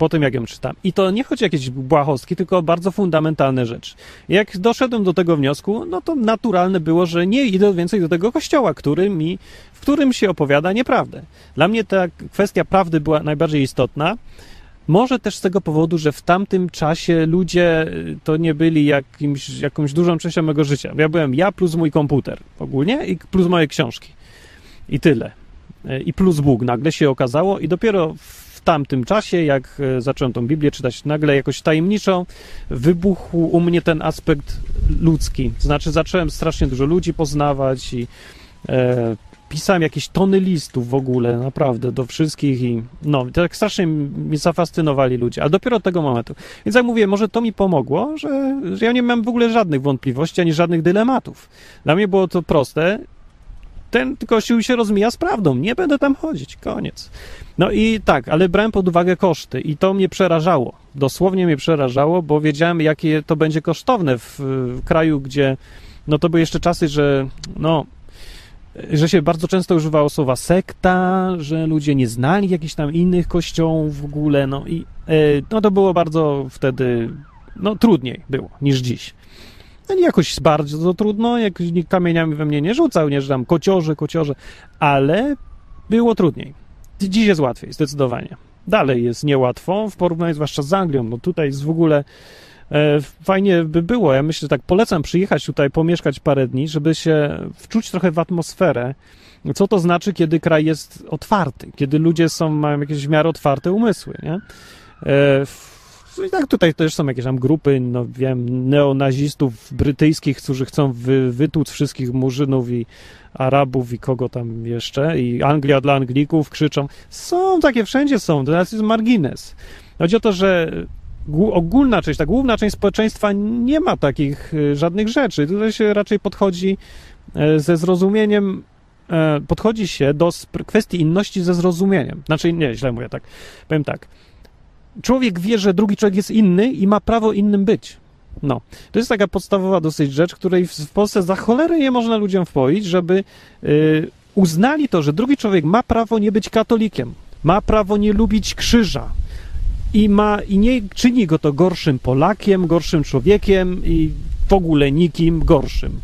po tym, jak ją czytam. I to nie chodzi o jakieś błahostki, tylko bardzo fundamentalne rzeczy. Jak doszedłem do tego wniosku, no to naturalne było, że nie idę więcej do tego kościoła, który mi, w którym się opowiada nieprawdę. Dla mnie ta kwestia prawdy była najbardziej istotna. Może też z tego powodu, że w tamtym czasie ludzie y, to nie byli jakimś, jakąś dużą częścią mojego życia. Ja byłem ja plus mój komputer ogólnie i plus moje książki. I tyle. Y, I plus Bóg nagle się okazało i dopiero w tamtym czasie, jak e, zacząłem tą Biblię czytać, nagle jakoś tajemniczo wybuchł u mnie ten aspekt ludzki. Znaczy, zacząłem strasznie dużo ludzi poznawać i e, pisałem jakieś tony listów w ogóle, naprawdę, do wszystkich i no, tak strasznie mnie zafascynowali ludzie, ale dopiero od tego momentu. Więc jak mówię, może to mi pomogło, że, że ja nie miałem w ogóle żadnych wątpliwości, ani żadnych dylematów. Dla mnie było to proste ten kościół się rozmija z prawdą, nie będę tam chodzić, koniec. No i tak, ale brałem pod uwagę koszty i to mnie przerażało. Dosłownie mnie przerażało, bo wiedziałem, jakie to będzie kosztowne w, w kraju, gdzie no to były jeszcze czasy, że no że się bardzo często używało słowa sekta, że ludzie nie znali jakichś tam innych kościołów w ogóle, no i e, no to było bardzo wtedy, no trudniej było niż dziś. No jakoś bardzo trudno, jak nikt kamieniami we mnie nie rzucał, nie, że tam kociorze, kociorze, ale było trudniej. Dziś jest łatwiej, zdecydowanie. Dalej jest niełatwo w porównaniu zwłaszcza z Anglią. No tutaj jest w ogóle e, fajnie by było. Ja myślę, że tak polecam przyjechać tutaj, pomieszkać parę dni, żeby się wczuć trochę w atmosferę. Co to znaczy, kiedy kraj jest otwarty, kiedy ludzie są, mają jakieś w miarę otwarte umysły, nie? I tak tutaj też są jakieś tam grupy, no wiem, neonazistów brytyjskich, którzy chcą wy, wytłuc wszystkich murzynów i Arabów i kogo tam jeszcze, i Anglia dla Anglików krzyczą. Są takie, wszędzie są, to jest margines. Chodzi o to, że ogólna część, ta główna część społeczeństwa nie ma takich y, żadnych rzeczy. Tutaj się raczej podchodzi e, ze zrozumieniem e, podchodzi się do kwestii inności ze zrozumieniem. Znaczy, nie, źle mówię tak. Powiem tak. Człowiek wie, że drugi człowiek jest inny i ma prawo innym być. No, to jest taka podstawowa dosyć rzecz, której w, Polsce za cholerę nie można ludziom wpoić, żeby y, uznali to, że drugi człowiek ma prawo nie być katolikiem, ma prawo nie lubić krzyża i, ma, i nie czyni go to gorszym Polakiem, gorszym człowiekiem i w ogóle nikim gorszym.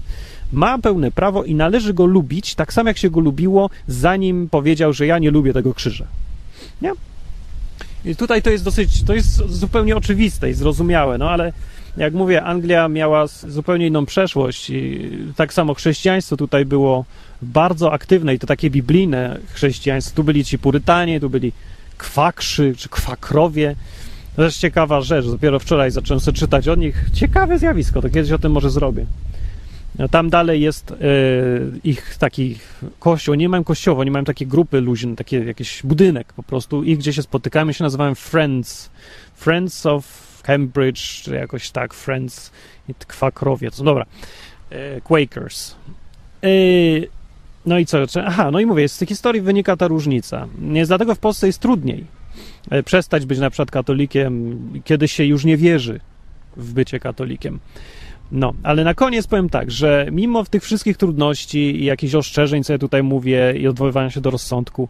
Ma pełne prawo i należy go lubić, tak samo jak się go lubiło, zanim powiedział, że ja nie lubię tego krzyża. Nie? I tutaj to jest dosyć, to jest zupełnie oczywiste i zrozumiałe, no ale jak mówię, Anglia miała zupełnie inną przeszłość i tak samo chrześcijaństwo tutaj było bardzo aktywne i to takie biblijne chrześcijaństwo. Tu byli ci purytanie, tu byli kwakrzy czy kwakrowie. Też ciekawa rzecz, dopiero wczoraj zacząłem sobie czytać o nich. Ciekawe zjawisko, to kiedyś o tym może zrobię. No, tam dalej jest y, ich taki kościół, nie mają kościoła, nie mają takie grupy luźne, takie jakiś budynek po prostu. Ich gdzie się spotykamy się nazywają Friends. Friends of Cambridge, czy jakoś tak, Friends i Kwakrowie. To dobra. Y, Quakers. Y, no i co? Aha, no i mówię, z tej historii wynika ta różnica. Jest dlatego w Polsce jest trudniej przestać być na przykład katolikiem, kiedy się już nie wierzy w bycie katolikiem. No, ale na koniec powiem tak, że mimo tych wszystkich trudności i jakichś ostrzeżeń, co ja tutaj mówię, i odwoływania się do rozsądku,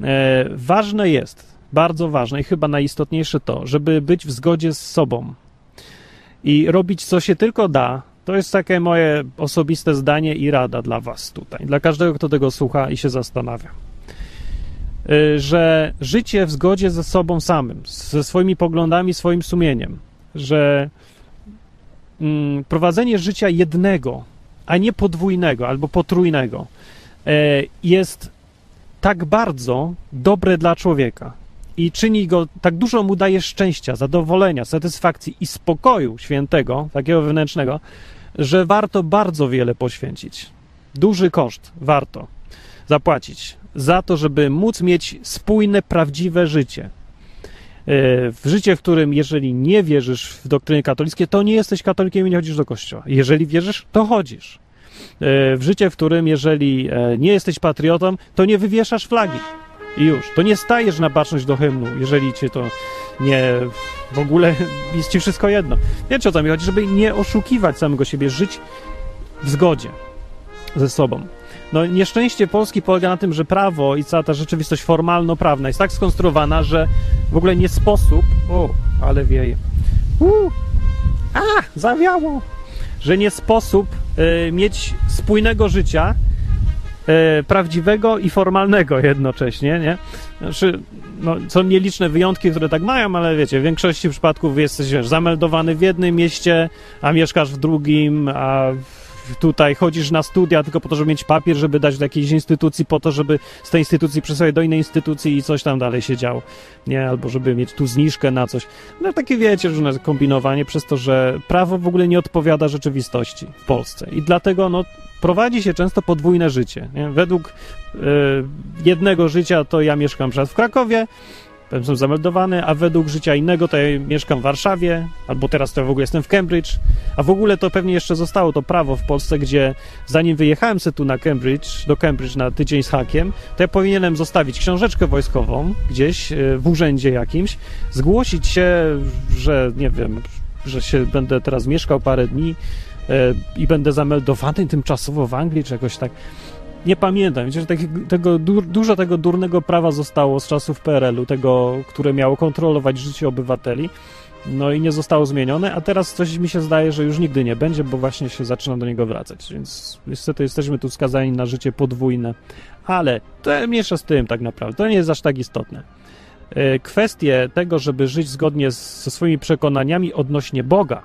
e, ważne jest, bardzo ważne i chyba najistotniejsze to, żeby być w zgodzie z sobą i robić co się tylko da. To jest takie moje osobiste zdanie i rada dla Was tutaj, dla każdego, kto tego słucha i się zastanawia. E, że życie w zgodzie ze sobą samym, ze swoimi poglądami, swoim sumieniem, że prowadzenie życia jednego, a nie podwójnego albo potrójnego, e, jest tak bardzo dobre dla człowieka i czyni go, tak dużo mu daje szczęścia, zadowolenia, satysfakcji i spokoju świętego, takiego wewnętrznego, że warto bardzo wiele poświęcić. Duży koszt warto zapłacić za to, żeby móc mieć spójne, prawdziwe życie. E, w życie, w którym jeżeli nie wierzysz w doktryny katolickie, to nie jesteś katolikiem i nie chodzisz do kościoła. Jeżeli wierzysz, to chodzisz. E, w życie, w którym jeżeli e, nie jesteś patriotą, to nie wywieszasz flagi. I już. To nie stajesz na baczność do hymnu, jeżeli cię to nie... W ogóle jest ci wszystko jedno. Wiecie o co mi chodzi? Żeby nie oszukiwać samego siebie, żyć w zgodzie ze sobą. No, nieszczęście Polski polega na tym, że prawo i cała ta rzeczywistość formalno-prawna jest tak skonstruowana, że w ogóle nie sposób. O, ale wieje. Uh, a, zawiało! Że nie sposób y, mieć spójnego życia, y, prawdziwego i formalnego jednocześnie, nie? Znaczy, no, są nieliczne wyjątki, które tak mają, ale wiecie, w większości przypadków jesteś wiesz, zameldowany w jednym mieście, a mieszkasz w drugim, a tutaj chodzisz na studia tylko po to, żeby mieć papier, żeby dać do jakiejś instytucji, po to, żeby z tej instytucji przesłać do innej instytucji i coś tam dalej się działo. Nie, albo żeby mieć tu zniżkę na coś. No takie wiecie, różne kombinowanie przez to, że prawo w ogóle nie odpowiada rzeczywistości w Polsce. I dlatego no, prowadzi się często podwójne życie. Nie? Według y, jednego życia to ja mieszkam przed w Krakowie, Jestem zameldowany, a według życia innego to ja mieszkam w Warszawie, albo teraz to ja w ogóle jestem w Cambridge, a w ogóle to pewnie jeszcze zostało to prawo w Polsce, gdzie zanim wyjechałem se tu na Cambridge, do Cambridge na tydzień z hakiem, to ja powinienem zostawić książeczkę wojskową gdzieś e, w urzędzie jakimś, zgłosić się, że nie wiem, że się będę teraz mieszkał parę dni e, i będę zameldowany tymczasowo w Anglii, czy jakoś tak nie pamiętam. Wiecie, że tak, tego, dużo tego durnego prawa zostało z czasów PRL-u, tego, które miało kontrolować życie obywateli. No i nie zostało zmienione, a teraz coś mi się zdaje, że już nigdy nie będzie, bo właśnie się zaczyna do niego wracać. Więc niestety jesteśmy tu skazani na życie podwójne. Ale to mniejsza z tym tak naprawdę. To nie jest aż tak istotne. E, kwestie tego, żeby żyć zgodnie ze swoimi przekonaniami odnośnie Boga,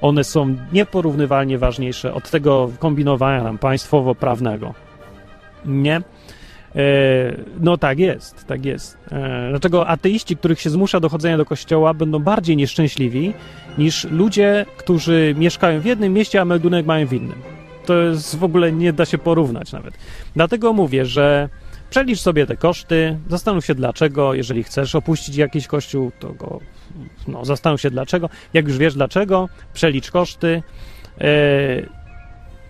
one są nieporównywalnie ważniejsze od tego kombinowania nam państwowo-prawnego. Nie? E, no tak jest, tak jest. E, dlaczego ateiści, których się zmusza do chodzenia do kościoła, będą bardziej nieszczęśliwi niż ludzie, którzy mieszkają w jednym mieście, a meldunek mają w innym. To jest w ogóle nie da się porównać nawet. Dlatego mówię, że przelicz sobie te koszty, zastanów się dlaczego, jeżeli chcesz opuścić jakiś kościół, to go no, zastanów się dlaczego. Jak już wiesz dlaczego, przelicz koszty. Yy,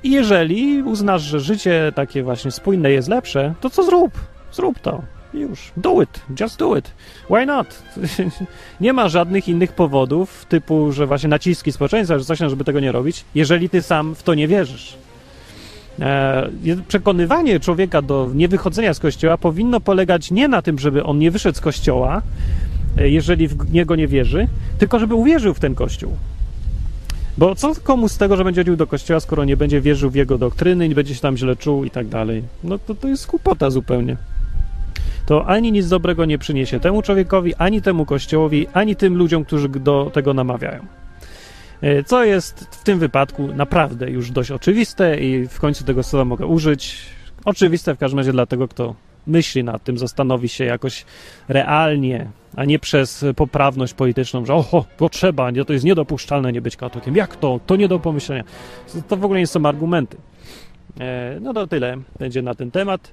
I jeżeli uznasz, że życie takie właśnie spójne jest lepsze, to co zrób? Zrób to. Już. Do it. Just do it. Why not? nie ma żadnych innych powodów, typu, że właśnie naciski społeczeństwa, że coś, żeby tego nie robić, jeżeli ty sam w to nie wierzysz. E, przekonywanie człowieka do niewychodzenia z kościoła powinno polegać nie na tym, żeby on nie wyszedł z kościoła, e, jeżeli w niego nie wierzy, tylko żeby uwierzył w ten kościół. Bo co komu z tego, że będzie chodził do kościoła, skoro nie będzie wierzył w jego doktryny, nie będzie się tam źle czuł i tak dalej? No to, to jest głupota zupełnie. To ani nic dobrego nie przyniesie temu człowiekowi, ani temu kościołowi, ani tym ludziom, którzy do tego namawiają. E, co jest w tym wypadku naprawdę już dość oczywiste i w końcu tego słowa mogę użyć. Oczywiste w każdym razie dla tego, kto myśli nad tym, zastanowi się jakoś realnie, a nie przez poprawność polityczną, że oho, potrzeba, nie, to jest niedopuszczalne nie być katolikiem. Jak to? To nie do pomyślenia. To w ogóle nie są argumenty. E, no to tyle będzie na ten temat.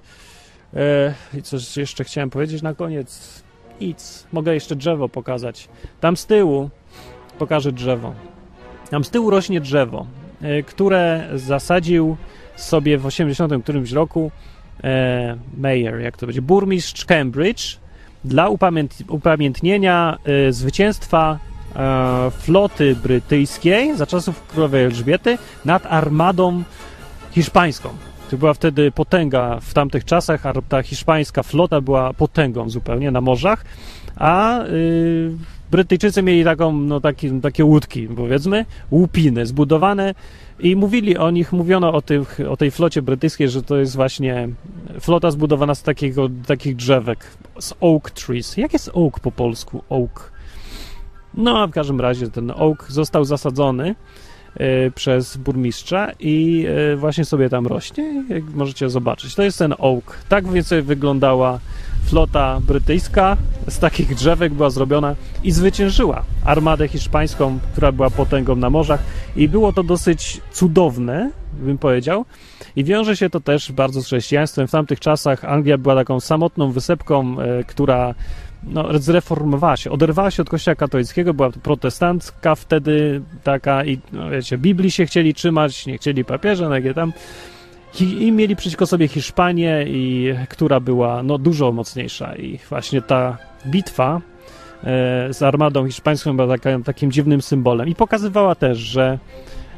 E, I coś jeszcze chciałem powiedzieć na koniec. Nic. Mogę jeszcze drzewo pokazać. Tam z tyłu pokażę drzewo. Tam z tyłu rośnie drzewo, e, które zasadził sobie w 80 którymś roku e, mayor, jak to będzie, burmistrz Cambridge dla upamięt, upamiętnienia e, zwycięstwa e, floty brytyjskiej za czasów królowej Elżbiety nad armadą hiszpańską. To była wtedy potęga w tamtych czasach, a ta hiszpańska flota była potęgą zupełnie na morzach, a y, Brytyjczycy mieli taką, no, taki, takie łódki, powiedzmy, łupiny zbudowane i mówili o nich, mówiono o, tych, o tej flocie brytyjskiej, że to jest właśnie flota zbudowana z takiego, takich drzewek, z oak trees. Jak jest oak po polsku? Oak. No, a w każdym razie ten oak został zasadzony y, przez burmistrza i y, właśnie sobie tam rośnie, jak możecie zobaczyć. To jest ten oak. Tak więc wyglądała flota brytyjska z takich drzewek była zrobiona i zwyciężyła armadę hiszpańską, która była potęgą na morzach i było to dosyć cudowne, bym powiedział. I wiąże się to też bardzo z chrześcijaństwem. W tamtych czasach Anglia była taką samotną wysepką, e, która no, zreformowała się, oderwała się od kościoła katolickiego, była protestancka wtedy taka i no, wiecie, Biblii się chcieli trzymać, nie chcieli papieża, no jakie i mieli przeciwko sobie Hiszpanię, i, która była no, dużo mocniejsza. I właśnie ta bitwa e, z armadą hiszpańską była taka, takim dziwnym symbolem. I pokazywała też, że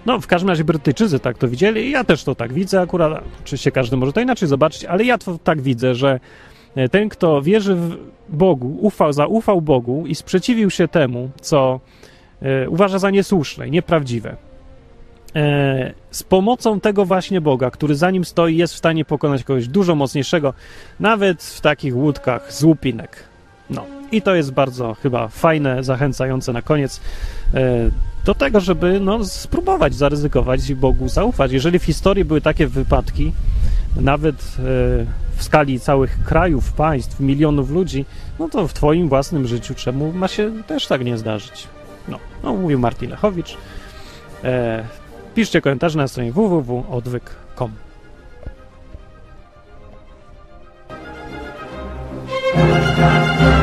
no, w każdym razie Brytyjczycy tak to widzieli i ja też to tak widzę akurat. Oczywiście każdy może to inaczej zobaczyć, ale ja to tak widzę, że e, ten, kto wierzy w Bogu, ufał, zaufał Bogu i sprzeciwił się temu, co e, uważa za niesłuszne i nieprawdziwe, z pomocą tego właśnie Boga, który za nim stoi, jest w stanie pokonać kogoś dużo mocniejszego, nawet w takich łódkach z łupinek. No i to jest bardzo chyba fajne, zachęcające na koniec e, do tego, żeby no, spróbować zaryzykować i Bogu zaufać. Jeżeli w historii były takie wypadki, nawet e, w skali całych krajów, państw, milionów ludzi, no to w Twoim własnym życiu czemu ma się też tak nie zdarzyć? No, no mówił Martin Lechowicz. Piszcie komentarze na stronie www.odwyk.com. Thank